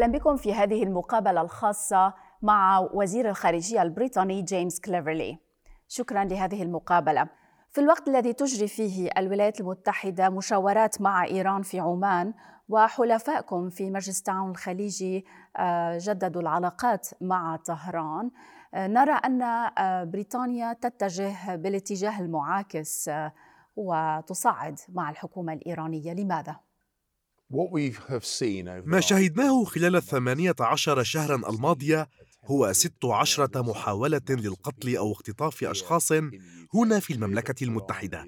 أهلا بكم في هذه المقابلة الخاصة مع وزير الخارجية البريطاني جيمس كليفرلي. شكرا لهذه المقابلة. في الوقت الذي تجري فيه الولايات المتحدة مشاورات مع إيران في عمان وحلفائكم في مجلس التعاون الخليجي آه، جددوا العلاقات مع طهران آه، نرى أن آه، بريطانيا تتجه بالاتجاه المعاكس وتصعد مع الحكومة الإيرانية لماذا ما شهدناه خلال الثمانية عشر شهرا الماضية هو ست عشرة محاولة للقتل أو اختطاف أشخاص هنا في المملكة المتحدة.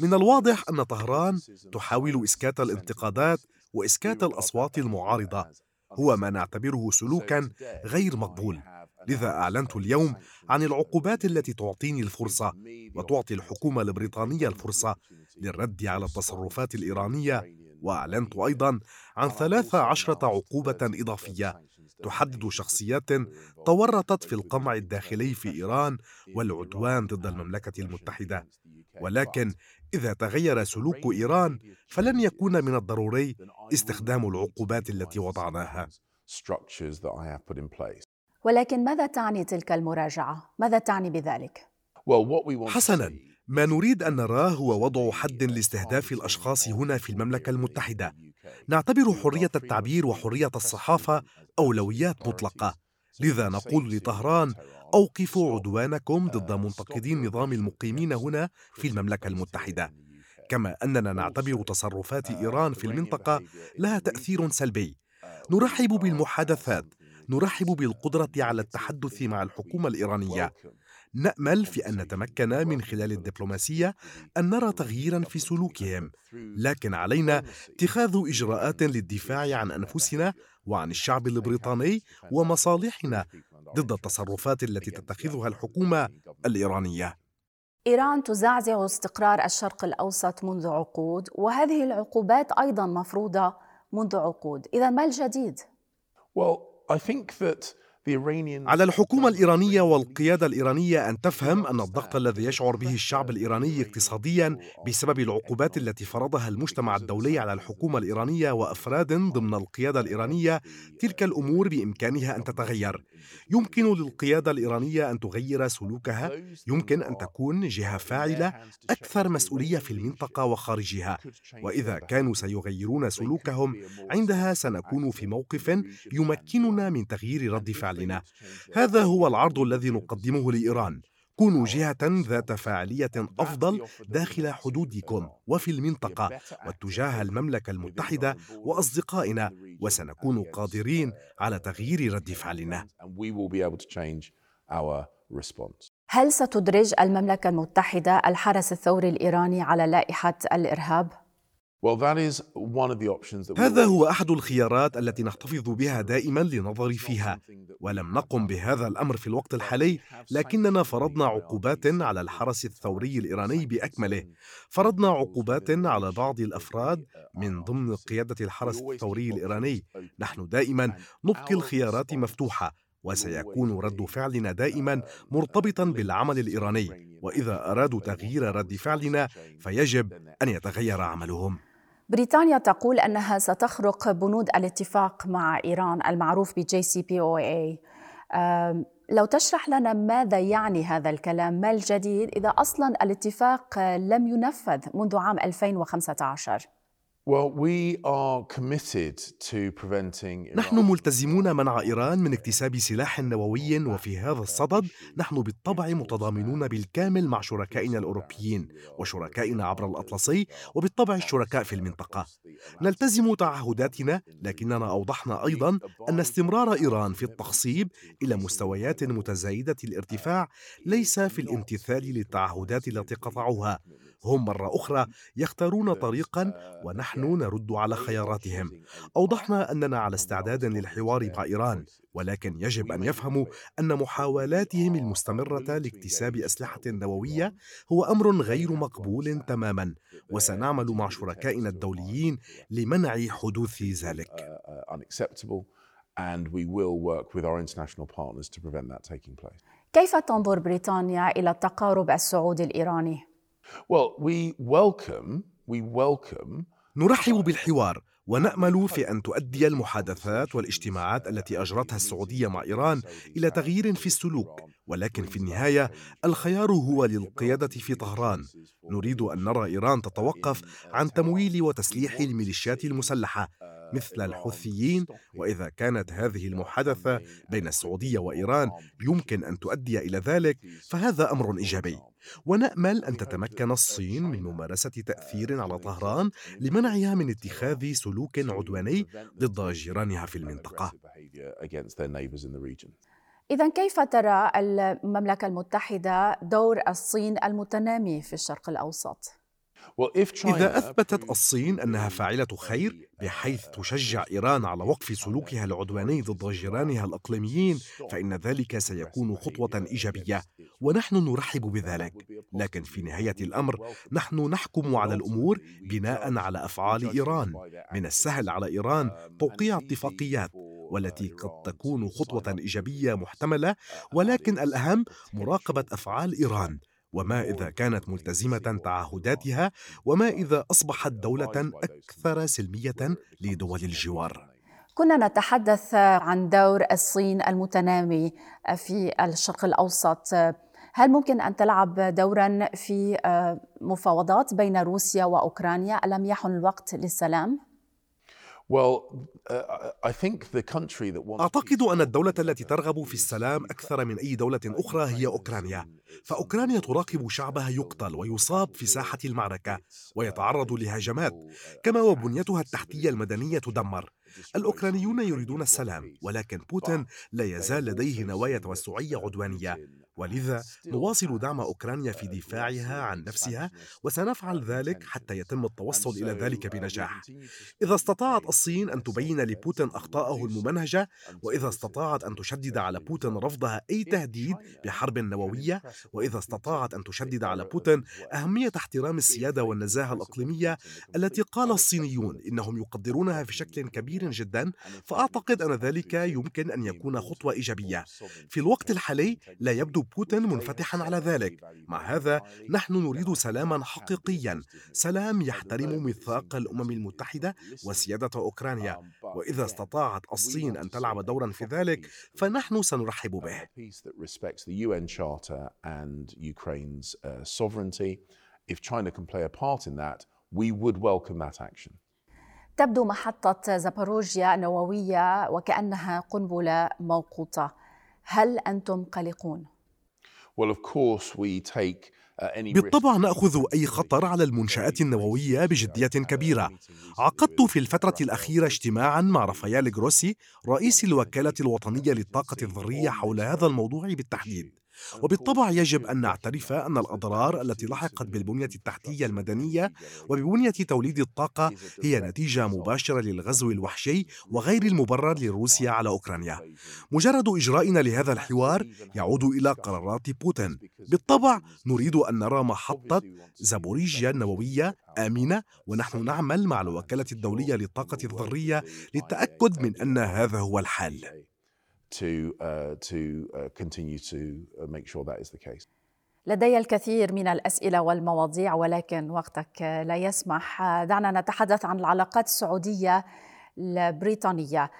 من الواضح أن طهران تحاول إسكات الانتقادات وإسكات الأصوات المعارضة. هو ما نعتبره سلوكا غير مقبول. لذا أعلنت اليوم عن العقوبات التي تعطيني الفرصة وتعطي الحكومة البريطانية الفرصة للرد على التصرفات الإيرانية وأعلنت أيضا عن ثلاث عشرة عقوبة إضافية تحدد شخصيات تورطت في القمع الداخلي في إيران والعدوان ضد المملكة المتحدة ولكن إذا تغير سلوك إيران فلن يكون من الضروري استخدام العقوبات التي وضعناها ولكن ماذا تعني تلك المراجعة؟ ماذا تعني بذلك؟ حسنا ما نريد أن نراه هو وضع حد لاستهداف الأشخاص هنا في المملكة المتحدة. نعتبر حرية التعبير وحرية الصحافة أولويات مطلقة. لذا نقول لطهران أوقفوا عدوانكم ضد منتقدي النظام المقيمين هنا في المملكة المتحدة. كما أننا نعتبر تصرفات إيران في المنطقة لها تأثير سلبي. نرحب بالمحادثات. نرحب بالقدرة على التحدث مع الحكومة الإيرانية. نأمل في أن نتمكن من خلال الدبلوماسية أن نرى تغييرا في سلوكهم. لكن علينا اتخاذ إجراءات للدفاع عن أنفسنا وعن الشعب البريطاني ومصالحنا ضد التصرفات التي تتخذها الحكومة الإيرانية. إيران تزعزع استقرار الشرق الأوسط منذ عقود وهذه العقوبات أيضا مفروضة منذ عقود. اذا ما الجديد؟ Well, I think that على الحكومة الإيرانية والقيادة الإيرانية أن تفهم أن الضغط الذي يشعر به الشعب الإيراني اقتصاديا بسبب العقوبات التي فرضها المجتمع الدولي على الحكومة الإيرانية وأفراد ضمن القيادة الإيرانية تلك الأمور بإمكانها أن تتغير. يمكن للقيادة الإيرانية أن تغير سلوكها. يمكن أن تكون جهة فاعلة أكثر مسؤولية في المنطقة وخارجها. وإذا كانوا سيغيرون سلوكهم عندها سنكون في موقف يمكننا من تغيير رد فعلنا هذا هو العرض الذي نقدمه لإيران. كونوا جهة ذات فاعلية أفضل داخل حدودكم وفي المنطقة واتجاه المملكة المتحدة وأصدقائنا. وسنكون قادرين على تغيير رد فعلنا. هل ستدرج المملكة المتحدة الحرس الثوري الإيراني على لائحة الإرهاب؟ هذا هو أحد الخيارات التي نحتفظ بها دائما لنظر فيها. ولم نقم بهذا الأمر في الوقت الحالي لكننا فرضنا عقوبات على الحرس الثوري الإيراني بأكمله. فرضنا عقوبات على بعض الأفراد من ضمن قيادة الحرس الثوري الإيراني. نحن دائما نبقي الخيارات مفتوحة. وسيكون رد فعلنا دائما مرتبطا بالعمل الإيراني وإذا أرادوا تغيير رد فعلنا فيجب أن يتغير عملهم. بريطانيا تقول أنها ستخرق بنود الاتفاق مع إيران المعروف ب JCPOA لو تشرح لنا ماذا يعني هذا الكلام؟ ما الجديد إذا أصلا الاتفاق لم ينفذ منذ عام 2015 نحن ملتزمون منع إيران من اكتساب سلاح نووي وفي هذا الصدد نحن بالطبع متضامنون بالكامل مع شركائنا الأوروبيين وشركائنا عبر الأطلسي وبالطبع الشركاء في المنطقة. نلتزم تعهداتنا لكننا أوضحنا أيضا أن استمرار إيران في التخصيب إلى مستويات متزايدة الارتفاع ليس في الامتثال للتعهدات التي قطعوها. هم مرة أخرى يختارون طريقا ونحن نرد على خياراتهم. أوضحنا أننا على استعداد للحوار مع إيران ولكن يجب أن يفهموا أن محاولاتهم المستمرة لاكتساب أسلحة نووية هو أمر غير مقبول تماما. وسنعمل مع شركائنا الدوليين لمنع حدوث ذلك. and we will work with our international partners to prevent that taking place. كيف تنظر بريطانيا إلى التقارب السعودي الإيراني؟ نرحب بالحوار ونأمل في أن تؤدي المحادثات والاجتماعات التي أجرتها السعودية مع إيران إلى تغيير في السلوك ولكن في النهاية الخيار هو للقيادة في طهران. نريد أن نرى إيران تتوقف عن تمويل وتسليح الميليشيات المسلحة مثل الحوثيين وإذا كانت هذه المحادثة بين السعودية وإيران يمكن أن تؤدي إلى ذلك فهذا أمر إيجابي. ونأمل أن تتمكن الصين من ممارسة تأثير على طهران لمنعها من اتخاذ سلوك عدواني ضد جيرانها في المنطقة. إذا كيف ترى المملكة المتحدة دور الصين المتنامي في الشرق الأوسط؟ إذا أثبتت الصين أنها فاعلة خير بحيث تشجع إيران على وقف سلوكها العدواني ضد جيرانها الإقليميين فإن ذلك سيكون خطوة إيجابية ونحن نرحب بذلك. لكن في نهاية الأمر نحن نحكم على الأمور بناء على أفعال إيران. من السهل على إيران توقيع اتفاقيات. والتي قد تكون خطوة إيجابية محتملة ولكن الأهم مراقبة أفعال إيران. وما إذا كانت ملتزمة تعهداتها وما إذا أصبحت دولة أكثر سلمية لدول الجوار. كنا نتحدث عن دور الصين المتنامي في الشرق الأوسط. هل ممكن أن تلعب دورا في مفاوضات بين روسيا وأوكرانيا؟ ألم يحن الوقت للسلام؟ أعتقد أن الدولة التي ترغب في السلام أكثر من أي دولة أخرى هي أوكرانيا. فأوكرانيا تراقب شعبها يقتل ويصاب في ساحة المعركة ويتعرض لهجمات كما وبنيتها التحتية المدنية تدمر. الأوكرانيون يريدون السلام ولكن بوتين لا يزال لديه نوايا توسعية عدوانية. ولذا نواصل دعم أوكرانيا في دفاعها عن نفسها وسنفعل ذلك حتى يتم التوصل إلى ذلك بنجاح. إذا استطاعت الصين أن تبين لبوتين أخطاءه الممنهجه وإذا استطاعت أن تشدد على بوتين رفضها أي تهديد بحرب نووية وإذا استطاعت أن تشدد على بوتين أهمية احترام السيادة والنزاهه الإقليمية التي قال الصينيون إنهم يقدرونها في شكل كبير جدا فأعتقد أن ذلك يمكن أن يكون خطوة إيجابية. في الوقت الحالي لا يبدو بوتين منفتحا على ذلك. مع هذا نحن نريد سلاما حقيقيا. سلام يحترم ميثاق الأمم المتحدة وسيادة أوكرانيا. وإذا استطاعت الصين أن تلعب دورا في ذلك فنحن سنرحب به. If China can play a part in that, we would welcome that action. تبدو محطة زاباروجيا النووية وكأنها قنبلة موقوتة. هل أنتم قلقون؟ Uh, بالطبع نأخذ أي خطر على المنشآت النووية بجدية كبيرة. عقدت في الفترة الأخيرة اجتماعا مع رافائيل جروسي رئيس الوكالة الوطنية للطاقة الذرية حول هذا الموضوع بالتحديد. وبالطبع يجب أن نعترف أن الأضرار التي لحقت بالبنية التحتية المدنية وببنية توليد الطاقة هي نتيجة مباشرة للغزو الوحشي وغير المبرر لروسيا على أوكرانيا. مجرد اجرائنا لهذا الحوار يعود إلى قرارات بوتين. بالطبع نريد أن نرى محطة زابوريجيا النوويه آمنة ونحن نعمل مع الوكالة الدولية للطاقة الذريه للتأكد من أن هذا هو الحال. To, uh, to uh, continue to uh, make sure that is the case. لدي الكثير من الأسئلة والمواضيع ولكن وقتك لا يسمح دعنا نتحدث عن العلاقات السعودية البريطانية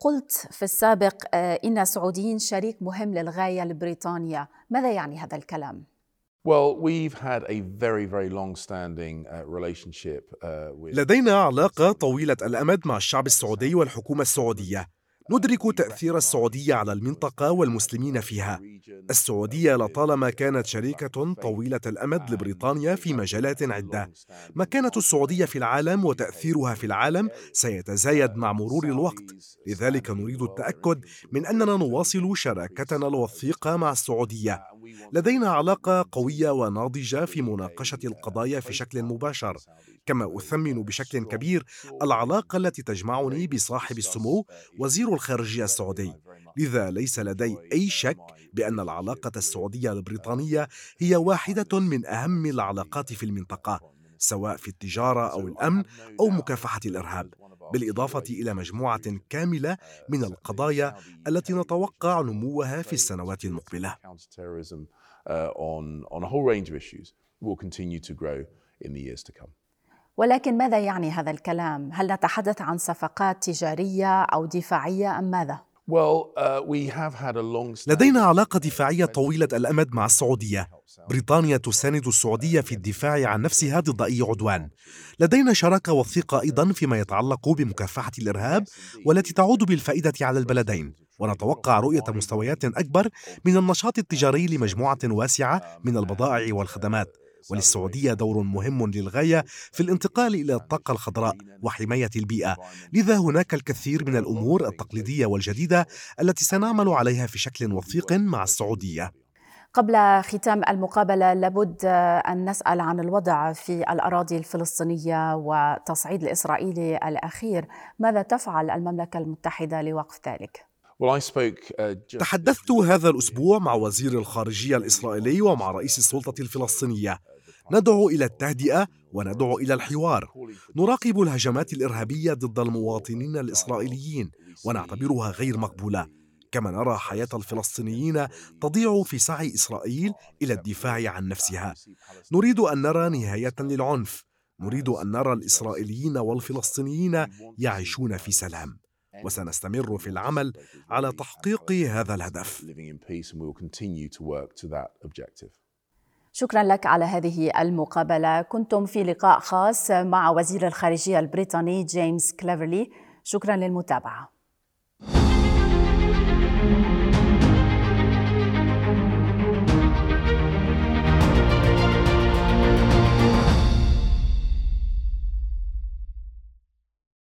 قلت في السابق إن السعوديين شريك مهم للغاية لبريطانيا ماذا يعني هذا الكلام؟ Well, we've had a very, very long-standing uh, relationship uh, with... لدينا علاقة طويلة الأمد مع الشعب السعودي والحكومة السعودية ندرك تأثير السعودية على المنطقة والمسلمين فيها. السعودية لطالما كانت شريكة طويلة الأمد لبريطانيا في مجالات عدة. مكانة السعودية في العالم وتأثيرها في العالم سيتزايد مع مرور الوقت، لذلك نريد التأكد من أننا نواصل شراكتنا الوثيقة مع السعودية. لدينا علاقة قوية وناضجة في مناقشة القضايا في شكل مباشر. كما أثمن بشكل كبير العلاقة التي تجمعني بصاحب السمو وزير الخارجية السعودي لذا ليس لدي أي شك بأن العلاقة السعودية البريطانية هي واحدة من أهم العلاقات في المنطقة سواء في التجارة أو الأمن أو مكافحة الإرهاب بالإضافة إلى مجموعة كاملة من القضايا التي نتوقع نموها في السنوات المقبلة. ولكن ماذا يعني هذا الكلام؟ هل نتحدث عن صفقات تجارية أو دفاعية أم ماذا؟ Uh, لدينا علاقة دفاعية طويلة الأمد مع السعودية. بريطانيا تساند السعودية في الدفاع عن نفسها ضد أي عدوان. لدينا شراكة وثيقة أيضا فيما يتعلق بمكافحة الإرهاب والتي تعود بالفائدة على البلدين. ونتوقع رؤية مستويات أكبر من النشاط التجاري لمجموعة واسعة من البضائع والخدمات. وللسعوديه دور مهم للغاية في الانتقال إلى الطاقة الخضراء وحماية البيئة. لذا هناك الكثير من الأمور التقليدية والجديدة التي سنعمل عليها في شكل وثيق مع السعودية. قبل ختام المقابلة لابد أن نسأل عن الوضع في الأراضي الفلسطينية والتصعيد الإسرائيلي الأخير. ماذا تفعل المملكة المتحدة لوقف ذلك؟ Uh, تحدثت هذا الأسبوع مع وزير الخارجية الإسرائيلي ومع رئيس السلطة الفلسطينية. ندعو إلى التهدئة وندعو إلى الحوار. نراقب الهجمات الإرهابية ضد المواطنين الإسرائيليين ونعتبرها غير مقبولة. كما نرى حياة الفلسطينيين تضيع في سعي إسرائيل إلى الدفاع عن نفسها. نريد أن نرى نهاية للعنف. نريد أن نرى الإسرائيليين والفلسطينيين يعيشون في سلام. وسنستمر في العمل على تحقيق هذا الهدف. شكرا لك على هذه المقابلة. كنتم في لقاء خاص مع وزير الخارجية البريطاني جيمس كليفرلي. شكرا للمتابعة.